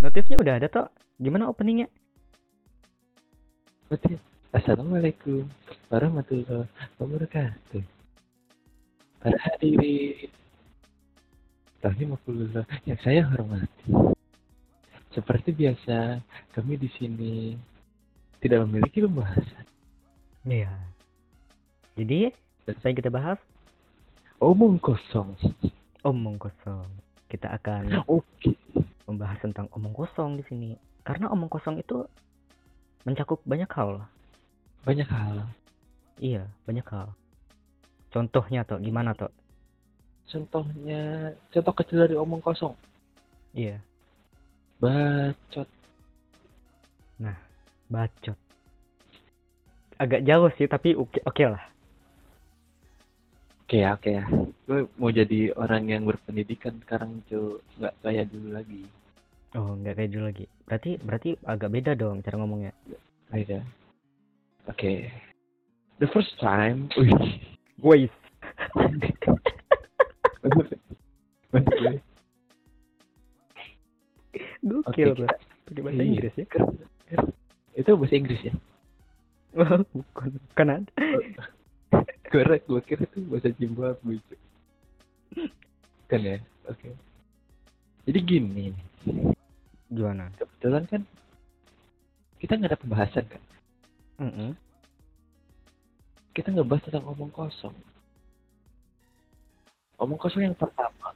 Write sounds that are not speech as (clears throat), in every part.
Notifnya udah ada toh. Gimana openingnya? Berarti Assalamualaikum warahmatullahi wabarakatuh. Para hadirin Rahimahullah yang saya hormati. Seperti biasa, kami di sini tidak memiliki pembahasan. Iya. Jadi, apa yang kita bahas? Omong kosong. Omong kosong. Kita akan Oke. Membahas tentang omong kosong di sini. Karena omong kosong itu mencakup banyak hal. Banyak hal. Iya, banyak hal. Contohnya toh, gimana toh? Contohnya, contoh kecil dari omong kosong. Iya, Bacot. bacot. Agak jauh sih, tapi oke oke lah. Oke ya, oke ya. Gue mau jadi orang yang berpendidikan sekarang, cuy. Nggak kayak dulu lagi. Oh, nggak kayak dulu lagi. Berarti berarti agak beda dong cara ngomongnya. Beda. Oke. The first time. Gue. Gokil. Pakai bahasa Iya. Inggris ya? Itu bahasa Inggris ya? (laughs) Bukan. Bukan ada. Korek, gue kira itu bahasa Zimbabwe. Kan ya? Oke. Jadi gini, Gimana? kebetulan kan kita nggak ada pembahasan kan? Mm-mm. Kita ngebahas tentang omong kosong. Omong kosong yang pertama.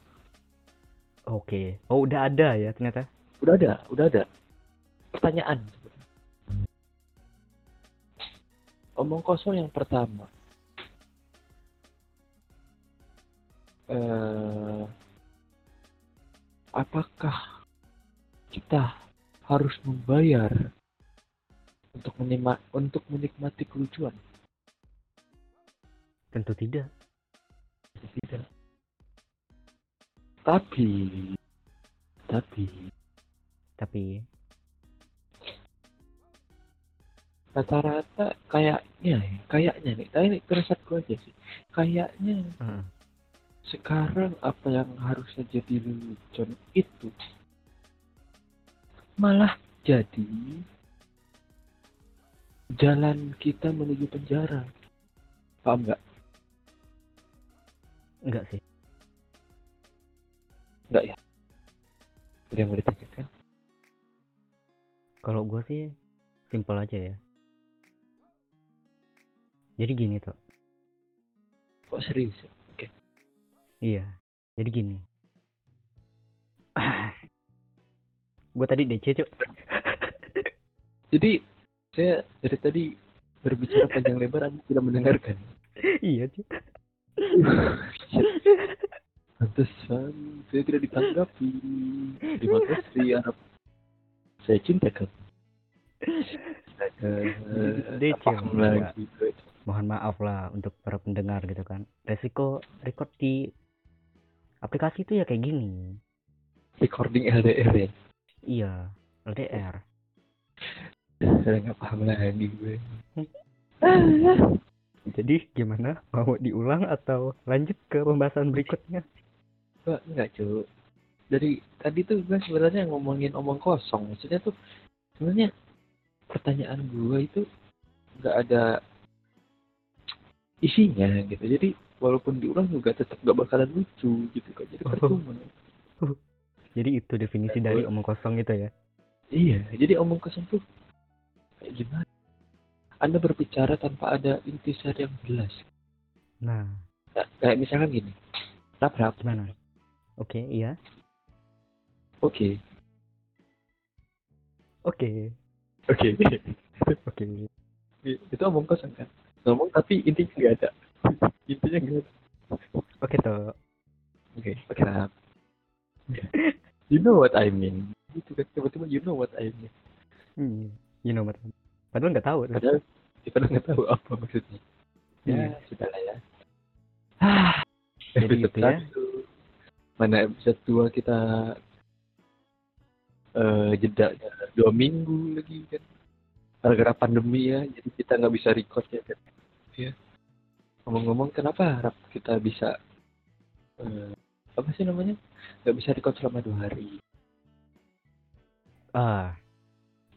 Oke. Oh, udah ada ya ternyata. Udah ada, udah ada. Pertanyaan. Omong kosong yang pertama. Kita harus membayar untuk menima, untuk menikmati kelucuan? Tentu tidak. Tidak. Tapi, tapi Tapi rata-rata kayaknya, ya, kayaknya nih, tapi ini perasaan aja sih. Kayaknya Heeh. sekarang apa yang harusnya jadi lelucon itu malah jadi jalan kita menuju penjara. Paham nggak? enggak sih. Nggak ya? Yang mau ditanyakan? Kalau gua sih simpel aja ya. Jadi gini tuh. Kok serius? ya? Oke. Iya. Jadi gini. (clears throat) gua tadi DC, Cuk. (laughs) Jadi saya dari tadi berbicara panjang lebar, Anda tidak mendengarkan. iya, Cuk. (laughs) Pantesan saya tidak ditanggapi. Terima kasih Arab. Saya cinta kamu. DC, enggak. lagi. Mohon maaf lah untuk para pendengar gitu kan. Resiko record di aplikasi itu ya kayak gini. Recording LDR ya. Iya, LDR. Saya nggak paham lagi gue. Jadi gimana? Mau diulang atau lanjut ke pembahasan berikutnya? Enggak, enggak cu. Dari tadi tuh gue sebenarnya ngomongin omong kosong. Maksudnya tuh sebenarnya pertanyaan gue itu nggak ada isinya gitu. Jadi walaupun diulang juga tetap gak bakalan lucu gitu kan. Jadi Oh. Jadi itu definisi dari omong kosong gitu ya. Iya, jadi omong kosong tuh kayak gimana? Anda berbicara tanpa ada intisari yang jelas. Nah, Nah, kayak misalkan gini. Rap. gimana? Oke, iya. Oke. Oke. Oke. (laughs) Oke. Itu omong kosong kan. Ngomong tapi intinya nggak ada. (laughs) intinya nggak ada. Oke toh. Oke. Oke rap. (laughs) You know what I mean. Gitu kan tiba-tiba you know what I mean. Hmm, you know what? Padahal nggak tahu. Padahal kita nggak tahu apa maksudnya. Ya, Iya. sudah lah ya. Ah, (sighs) Jadi gitu ya. Mana episode 2 kita eh jeda dua minggu lagi kan. Gara-gara pandemi ya, jadi kita nggak bisa record ya kan. Ya. Ngomong-ngomong kenapa harap kita bisa eh, apa sih namanya? Nggak bisa record selama dua hari. ah.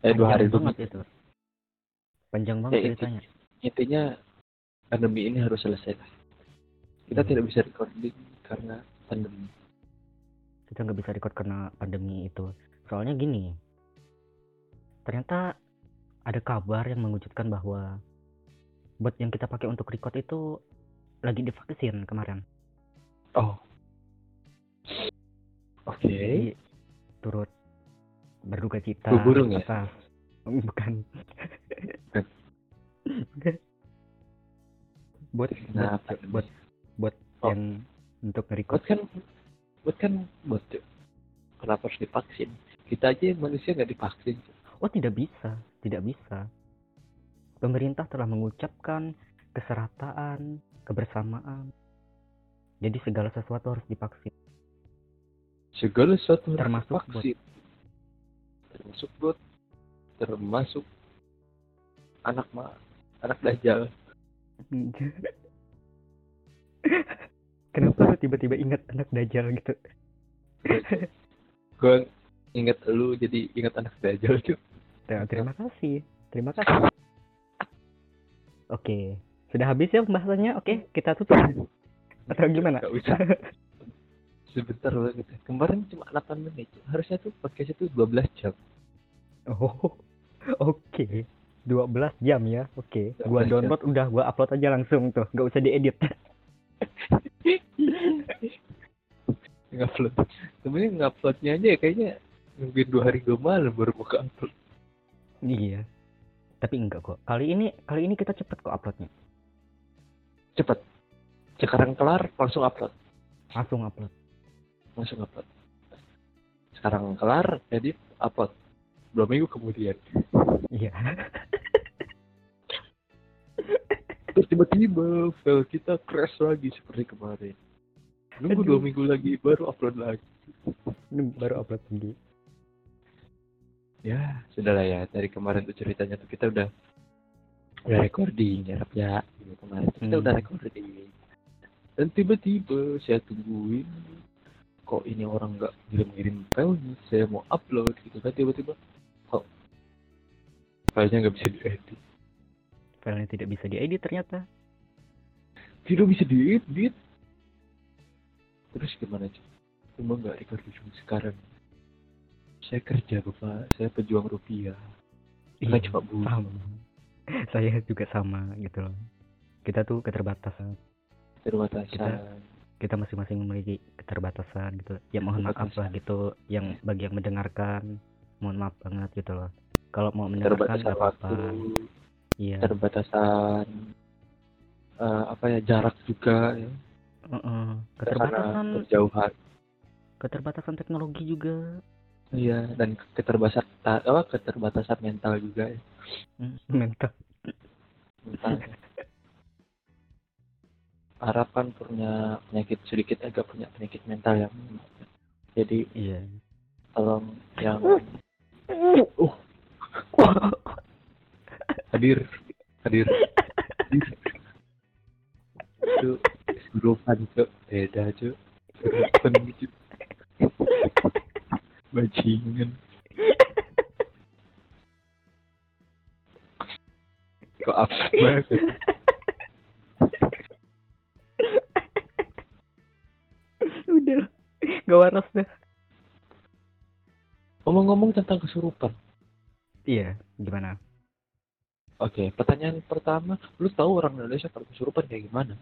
Eh dua hari banget itu. Panjang banget Ya, ceritanya. intinya pandemi ini harus selesai. Lah kita Hmm. tidak bisa recording karena pandemi. Kita nggak bisa record karena pandemi itu. Soalnya gini ternyata ada kabar yang mengejutkan bahwa bot yang kita pakai untuk record itu lagi divaksin kemarin. Oh oke. Jadi turut berduka cita Flu burung ya? atas (laughs) bukan. (laughs) Bukan. buat Kenapa? buat buat Oh. yang untuk buat nge-record kan buat kan buat kenapa harus divaksin? Kita aja yang manusia nggak divaksin. Oh tidak bisa tidak bisa. Pemerintah telah mengucapkan keserataan kebersamaan. Jadi segala sesuatu harus divaksin segala sesuatu Termasuk bot. divaksin termasuk bot. Termasuk anak ma anak dajjal. (laughs) Kenapa lu tiba-tiba ingat anak dajjal gitu? Gue inget lu jadi inget anak dajjal Cuk. Ya, terima kasih. Terima kasih. Oke. Sudah habis ya pembahasannya? Oke kita tutup. (laughs) Atau gimana? Usah. Sebentar banget kemarin cuma 8 menit harusnya tuh podcast itu 12 jam Oh, (laughs) oke. 12 jam ya. Oke. 12 Gua jam. download udah gua upload aja langsung tuh. Nggak usah diedit. (laughs) ngupload sebenarnya nguploadnya aja ya kayaknya nungguin dua hari dua malam baru buka upload iya. Tapi enggak kok. Kali ini kali ini kita cepet kok uploadnya. cepet sekarang kelar langsung upload Langsung upload. Langsung upload sekarang kelar edit upload dua minggu kemudian Iya. (laughs) terus tiba-tiba file kita crash lagi seperti kemarin nunggu Aduh. dua minggu lagi baru upload lagi Ini baru upload lagi. ya sudah lah ya dari kemarin tuh ceritanya tuh kita udah udah recording ya Rap, ya kemarin kita Hmm. udah recording dan tiba-tiba saya tungguin kok ini orang nggak ngirim-ngirim filenya saya mau upload gitu kan tiba-tiba kok filenya nggak bisa diedit Filenya tidak bisa diedit ternyata. tidak bisa diedit terus gimana sih cuma nggak recording sekarang saya kerja bapak saya pejuang rupiah saya cuma buruh Iya. Saya juga sama gitu loh. Kita tuh keterbatasan. terbatasan Kita masing-masing memiliki keterbatasan gitu. Ya mohon maaf lah Keterbatasan. gitu. Yang bagi yang mendengarkan, mohon maaf banget gitu loh. Kalau mau mendengarkan nggak apa-apa. Iya. terbatasan eh, apa ya jarak juga ya Heeh. karena Keterbatasan berjauhan keterbatasan teknologi juga. iya dan keterbatasan apa keterbatasan mental juga ya Hmm, Mental. mental Arab kan punya penyakit sedikit agak punya penyakit mental yang jadi Iya. tolong yang uh. Hadir hadir hadir. Itu grupan cuk. Beda cuk. Grupan cuk. Bajingan. Kok absurd banget Gak waras dah. ngomong-ngomong tentang kesurupan Iya, gimana? oke pertanyaan pertama lu tahu orang Indonesia kalau kesurupan kayak gimana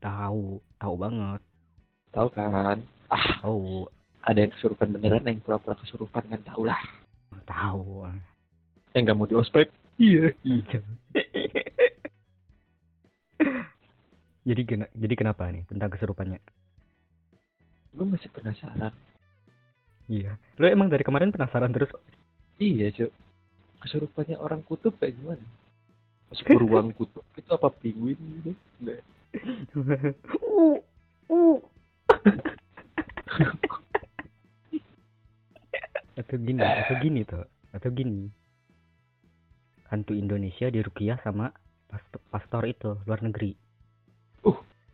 Tahu, tahu banget. tahu kan ah Tahu, ada yang kesurupan beneran ada yang pura-pura kesurupan kan tahu lah tahu. yang nggak mau di ospek iya Iya. (laughs) jadi gena- jadi kenapa nih tentang kesurupannya? Gue masih penasaran Iya. Lo emang dari kemarin penasaran terus? iya cuk kesurupannya orang kutub kayak gimana masuk ke ruang (laughs) kutub itu apa penguin gitu Nggak. uh, uh. (laughs) atau gini, atau gini tuh, atau gini. Hantu Indonesia dirukiah sama pastor, itu luar negeri.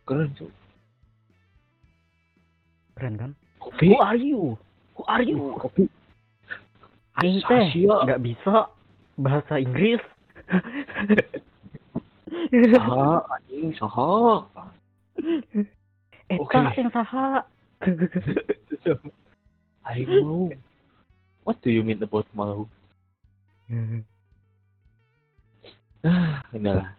keren cuk Keren kan? kopi Who are you? Who are you? kopi Aing teh nggak bisa bahasa Inggris. Saha, anjing, saha. Eta Oke. yang saha. (laughs) Aing mau. What do you mean about mau? Ah, enggak lah.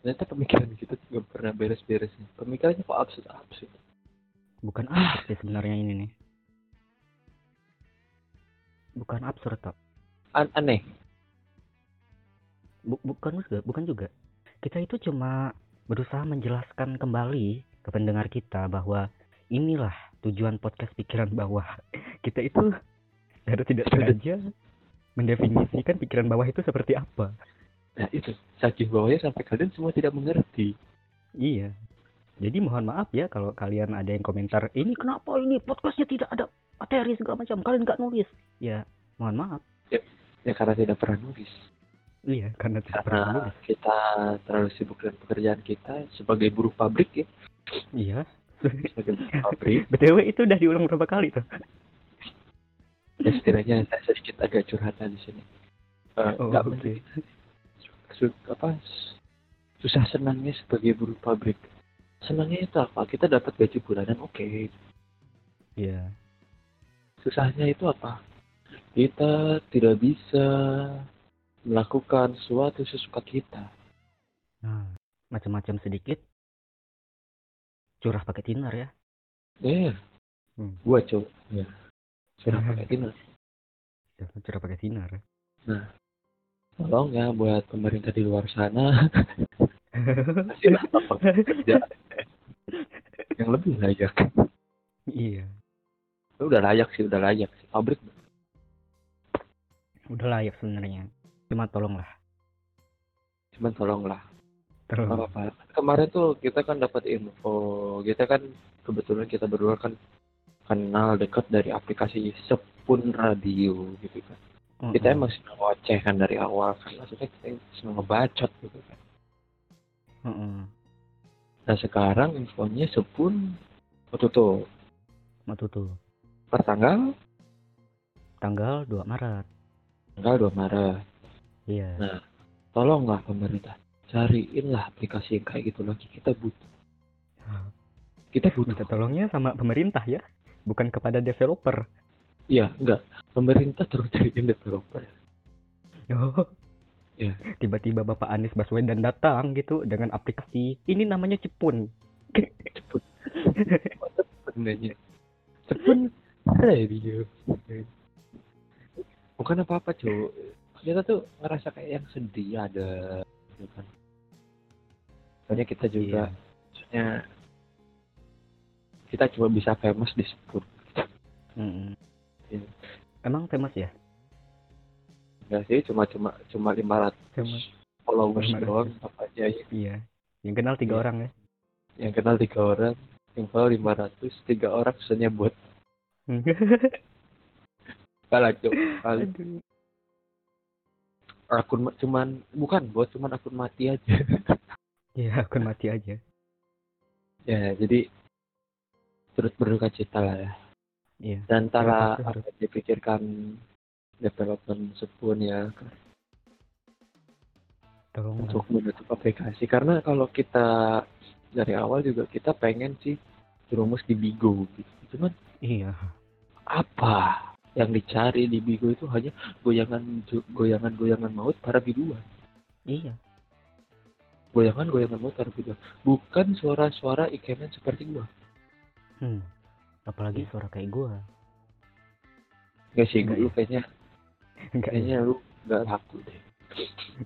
Ternyata pemikiran kita nggak pernah beres-beresnya. Pemikirannya kok absurd-absurd. Bukan absurd sih sebenarnya ini nih. Bukan absurd tak. An- aneh. Bu- bukan juga, bukan juga. Kita itu cuma berusaha menjelaskan kembali ke pendengar kita bahwa inilah tujuan podcast pikiran bawah. (laughs) Kita itu secara tidak sengaja mendefinisikan pikiran bawah itu seperti apa. Nah itu, saking bawahnya sampai kalian semua tidak mengerti. Iya. Jadi mohon maaf ya kalau kalian ada yang komentar, ini kenapa ini podcastnya tidak ada materi segala macam, kalian nggak nulis. Ya, mohon maaf. Ya karena tidak pernah nulis. Iya, karena tidak pernah nulis. kita terlalu sibuk dengan pekerjaan kita sebagai buruh pabrik ya. Iya. Sebagai buruh (laughs) pabrik. BTW itu udah diulang berapa kali tuh? ya setidaknya saya sedikit agak curhatan di sini. Eh, Oh, nggak oke. begitu. Su- apa s- susah senangnya sebagai buruh pabrik. Senangnya itu apa? Kita dapat gaji bulanan oke. Iya. Susahnya itu apa? Kita tidak bisa melakukan sesuatu sesuka kita. Nah, macam-macam sedikit. Curah pakai tinar ya. Eh, Hmm. gua coba. Ya. Sudah pakai tinar. Ya, Curah pakai tinar. Tolong ya buat pemerintah di luar sana (laughs) kasihlah lapangan kerja yang lebih layak. iya. Udah layak sih, udah layak sih. Pabrik Udah layak sebenarnya. Cuma tolonglah. cuman tolonglah. Tolong. apa-apa. Kemarin tuh kita kan dapat info, kita kan kebetulan kita berdua kan kenal dekat dari aplikasi Sepun Radio gitu kan. Kita emang senang ngoceh kan dari awal kan, maksudnya kita senang ngebacot gitu kan. Heeh. Nah sekarang infonya Sepun oh, tutup Mau tutup. per tanggal Tanggal 2 Maret. tanggal 2 Maret. Iya. Nah. Tolonglah pemerintah cariinlah aplikasi yang kayak gitu lagi kita butuh. Kita butuh. Minta tolongnya sama pemerintah ya. Bukan kepada developer. Iya, enggak. Pemerintah terus cariin developer. Oh. Iya. Tiba-tiba Bapak Anies Baswedan datang gitu dengan aplikasi ini namanya Cepun. (laughs) Cepet. Sebenarnya. Cepet. Radio. Bukan apa-apa, cuy. Kita tuh ngerasa kayak yang sedih ada gitu kan. Soalnya kita juga Iya. maksudnya kita cuma bisa famous di Sepun. Mm-mm. Iya. Emang famous ya? Enggak sih, cuma cuma cuma 500 Cuma followers 500. doang apa aja ya. iya. Yang kenal tiga Iya. orang ya. Yang kenal tiga orang, yang follow 500, tiga orang sisanya buat (laughs) kalah Aduh. akun ma- cuman bukan buat cuman akun mati aja. (laughs) Iya, akun mati aja. ya, jadi turut berduka cita lah ya. Iya. Dan apa yang dipikirkan development Sepun ya Tolong untuk menutup aplikasi karena kalau kita dari awal juga kita pengen sih jerumus di Bigo gitu. Cuman Iya. apa yang dicari di Bigo itu hanya goyangan goyangan goyangan maut para biduan. Iya. Goyangan goyangan maut para biduan. Bukan suara-suara ikemen seperti gua. Hmm. Apalagi suara kayak gua. Enggak sih, lu ya? kayaknya Enggak kayaknya lu nggak laku deh.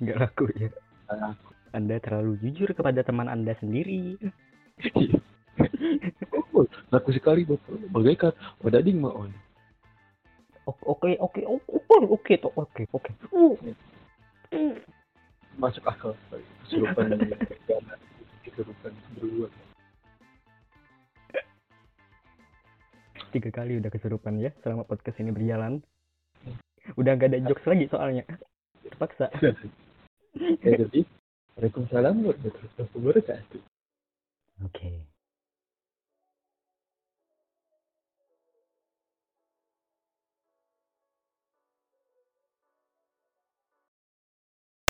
enggak laku ya. Nggak laku. Anda terlalu jujur kepada teman Anda sendiri. Oh, (laughs) laku sekali bapak. Bagaikan wadading maon. O- Oke, oke, oke, oke, oke, toh, oke, oke. Uh. Masuk akal. Kesurupan. Kesurupan berdua. Tiga kali udah kesurupan ya selama podcast ini berjalan. Udah gak ada jokes lagi soalnya. Terpaksa. (laughs) Ya, jadi, Waalaikumsalam warahmatullahi wabarakatuh. Oke.